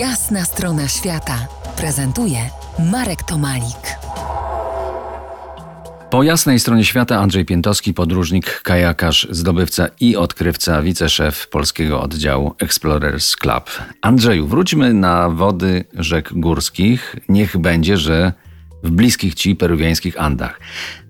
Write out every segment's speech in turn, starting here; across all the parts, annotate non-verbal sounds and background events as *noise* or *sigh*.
Jasna strona świata prezentuje Marek Tomalik. Po jasnej stronie świata Andrzej Piętowski, podróżnik, kajakarz, zdobywca i odkrywca, wiceszef polskiego oddziału Explorers Club. Andrzeju, wróćmy na wody rzek górskich. Niech będzie, że w bliskich ci peruwiańskich Andach.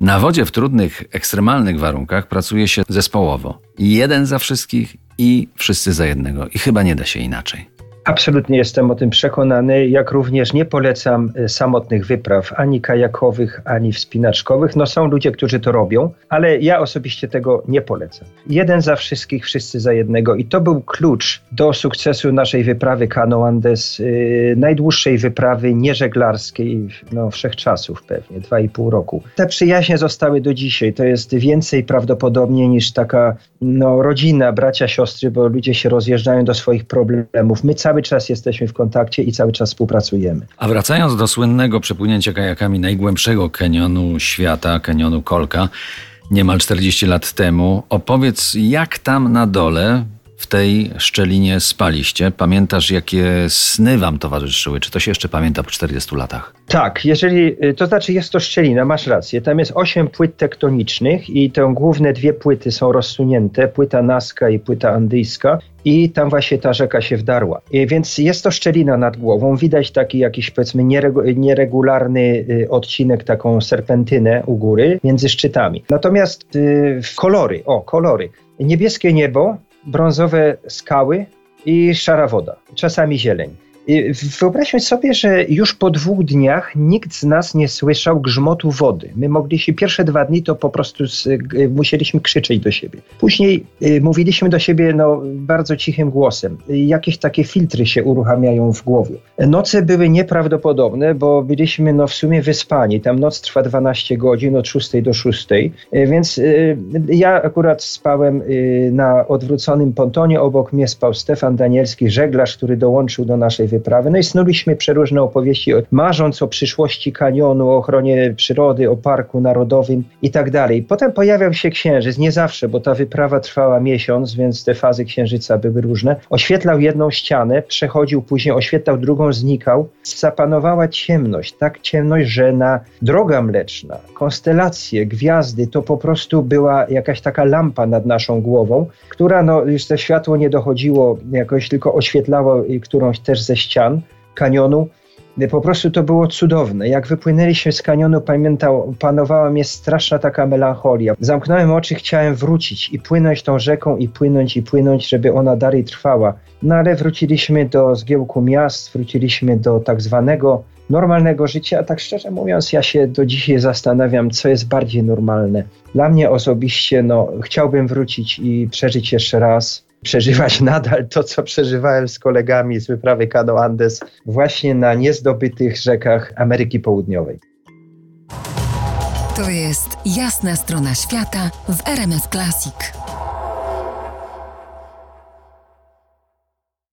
Na wodzie w trudnych, ekstremalnych warunkach pracuje się zespołowo. Jeden za wszystkich i wszyscy za jednego. I chyba nie da się inaczej. Absolutnie jestem o tym przekonany, jak również nie polecam e, samotnych wypraw, ani kajakowych, ani wspinaczkowych. No są ludzie, którzy to robią, ale ja osobiście tego nie polecam. Jeden za wszystkich, wszyscy za jednego i to był klucz do sukcesu naszej wyprawy Cano Andes, yy, najdłuższej wyprawy nieżeglarskiej no, wszechczasów pewnie, dwa i pół roku. Te przyjaźnie zostały do dzisiaj, to jest więcej prawdopodobnie niż taka no, rodzina, bracia, siostry, bo ludzie się rozjeżdżają do swoich problemów. My cały czas jesteśmy w kontakcie i cały czas współpracujemy. A wracając do słynnego przepłynięcia kajakami najgłębszego kanionu świata, kanionu Kolka, niemal 40 lat temu, opowiedz jak tam na dole w tej szczelinie spaliście. Pamiętasz, jakie sny wam towarzyszyły? Czy to się jeszcze pamięta po 40 latach? Tak, jeżeli, y, to znaczy jest to szczelina, masz rację. Tam jest osiem płyt tektonicznych i te główne dwie płyty są rozsunięte, płyta Naska i płyta Andyjska i tam właśnie ta rzeka się wdarła. Więc jest to szczelina nad głową. Widać taki jakiś powiedzmy nieregularny y, odcinek, taką serpentynę u góry między szczytami. Natomiast y, kolory, o kolory. Niebieskie niebo, brązowe skały i szara woda, czasami zieleń. Wyobraźmy sobie, że już po dwóch dniach nikt z nas nie słyszał grzmotu wody. My mogliśmy, pierwsze dwa dni to po prostu z, musieliśmy krzyczeć do siebie. Później y, mówiliśmy do siebie no, bardzo cichym głosem. Jakieś takie filtry się uruchamiają w głowie. Noce były nieprawdopodobne, bo byliśmy no, w sumie wyspani. Tam noc trwa 12 godzin od 6 do 6, y, więc y, ja akurat spałem y, na odwróconym pontonie. Obok mnie spał Stefan Danielski, żeglarz, który dołączył do naszej wyprawy. No i snuliśmy przeróżne opowieści, marząc o przyszłości kanionu, o ochronie przyrody, o parku narodowym i tak dalej. Potem pojawiał się księżyc, nie zawsze, bo ta wyprawa trwała miesiąc, więc te fazy księżyca były różne. Oświetlał jedną ścianę, przechodził później, oświetlał drugą, znikał. Zapanowała ciemność, tak ciemność, że na droga mleczna, konstelacje, gwiazdy, to po prostu była jakaś taka lampa nad naszą głową, która, no już to światło nie dochodziło jakoś, tylko oświetlało którąś też ze ścian kanionu. Po prostu to było cudowne. Jak wypłynęliśmy z kanionu, pamiętał, panowała mnie straszna taka melancholia. Zamknąłem oczy, chciałem wrócić i płynąć tą rzeką, i płynąć, i płynąć, żeby ona dalej trwała. No ale wróciliśmy do zgiełku miast, wróciliśmy do tak zwanego normalnego życia. A tak szczerze mówiąc, ja się do dzisiaj zastanawiam, co jest bardziej normalne. Dla mnie osobiście, no, chciałbym wrócić i przeżyć jeszcze raz przeżywać *laughs* nadal to, co przeżywałem z kolegami z wyprawy Cano Andes właśnie na niezdobytych rzekach Ameryki Południowej. To jest jasna strona świata w RMF Classic.